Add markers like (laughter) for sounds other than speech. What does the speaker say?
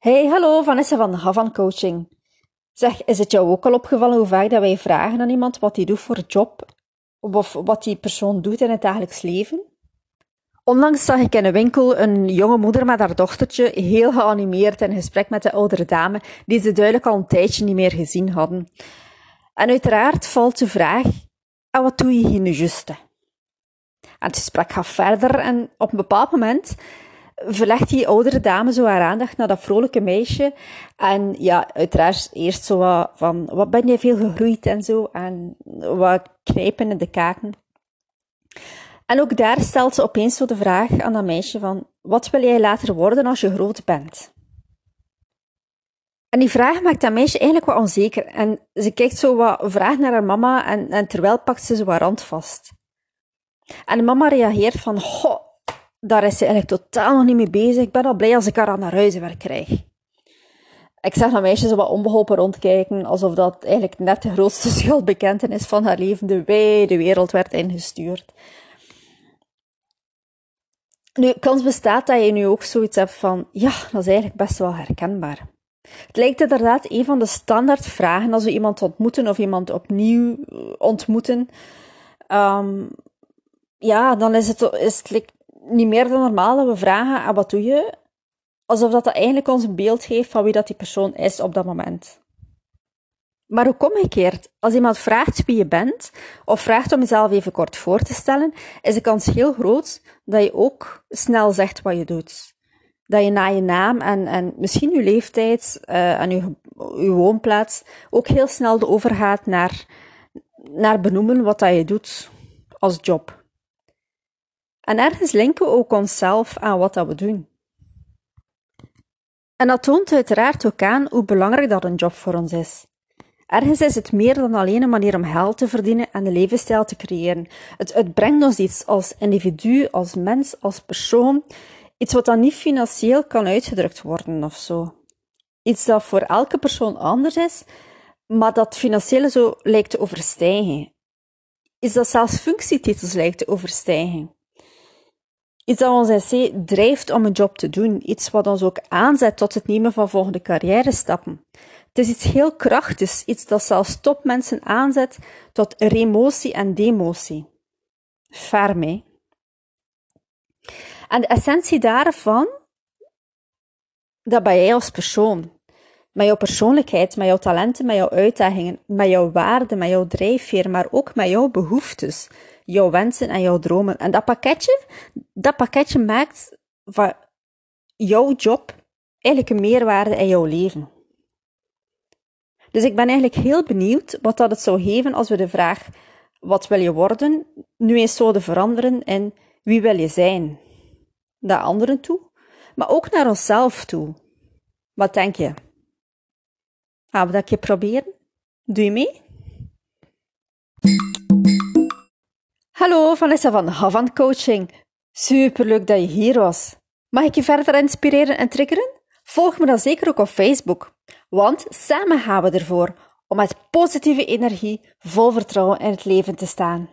Hey, hallo, Vanessa van Havan Coaching. Zeg, is het jou ook al opgevallen hoe vaak dat wij vragen aan iemand wat hij doet voor job? Of wat die persoon doet in het dagelijks leven? Onlangs zag ik in een winkel een jonge moeder met haar dochtertje heel geanimeerd in gesprek met de oudere dame, die ze duidelijk al een tijdje niet meer gezien hadden. En uiteraard valt de vraag, en wat doe je hier nu juiste? En het gesprek gaat verder en op een bepaald moment verlegt die oudere dame zo haar aandacht naar dat vrolijke meisje. En ja, uiteraard eerst zo wat van, wat ben je veel gegroeid en zo. En wat knijpen in de kaken. En ook daar stelt ze opeens zo de vraag aan dat meisje van, wat wil jij later worden als je groot bent? En die vraag maakt dat meisje eigenlijk wat onzeker. En ze kijkt zo wat vraag naar haar mama en, en terwijl pakt ze zo haar rand vast. En de mama reageert van, goh, daar is ze eigenlijk totaal nog niet mee bezig. Ik ben al blij als ik haar aan naar huizenwerk krijg. Ik zag dat meisje zo wat onbeholpen rondkijken, alsof dat eigenlijk net de grootste (laughs) schuldbekentenis van haar leven de wijde wereld werd ingestuurd. Nu, kans bestaat dat je nu ook zoiets hebt van, ja, dat is eigenlijk best wel herkenbaar. Het lijkt inderdaad een van de standaard vragen als we iemand ontmoeten of iemand opnieuw ontmoeten. Um, ja, dan is het, is het niet meer dan normaal dat we vragen, ah, wat doe je? Alsof dat, dat eigenlijk ons een beeld geeft van wie dat die persoon is op dat moment. Maar ook omgekeerd, als iemand vraagt wie je bent, of vraagt om jezelf even kort voor te stellen, is de kans heel groot dat je ook snel zegt wat je doet. Dat je na je naam en, en misschien je leeftijd uh, en je, je woonplaats ook heel snel overgaat naar, naar benoemen wat dat je doet als job. En ergens linken we ook onszelf aan wat dat we doen. En dat toont uiteraard ook aan hoe belangrijk dat een job voor ons is. Ergens is het meer dan alleen een manier om geld te verdienen en een levensstijl te creëren. Het, het brengt ons iets als individu, als mens, als persoon. Iets wat dan niet financieel kan uitgedrukt worden of zo. Iets dat voor elke persoon anders is, maar dat financiële zo lijkt te overstijgen. Iets dat zelfs functietitels lijkt te overstijgen. Iets dat ons IC drijft om een job te doen. Iets wat ons ook aanzet tot het nemen van volgende carrière stappen. Het is iets heel krachtigs, iets dat zelfs topmensen aanzet tot remotie en demotie. Mee. En de essentie daarvan, dat ben jij als persoon. Met jouw persoonlijkheid, met jouw talenten, met jouw uitdagingen, met jouw waarden, met jouw drijfveer, maar ook met jouw behoeftes jouw wensen en jouw dromen. En dat pakketje, dat pakketje maakt van jouw job eigenlijk een meerwaarde in jouw leven. Dus ik ben eigenlijk heel benieuwd wat dat het zou geven als we de vraag wat wil je worden, nu eens zouden veranderen in wie wil je zijn? Naar anderen toe, maar ook naar onszelf toe. Wat denk je? Gaan we dat proberen? Doe je mee? Hallo, Vanessa van Havan Coaching. Superleuk dat je hier was. Mag ik je verder inspireren en triggeren? Volg me dan zeker ook op Facebook, want samen gaan we ervoor om met positieve energie vol vertrouwen in het leven te staan.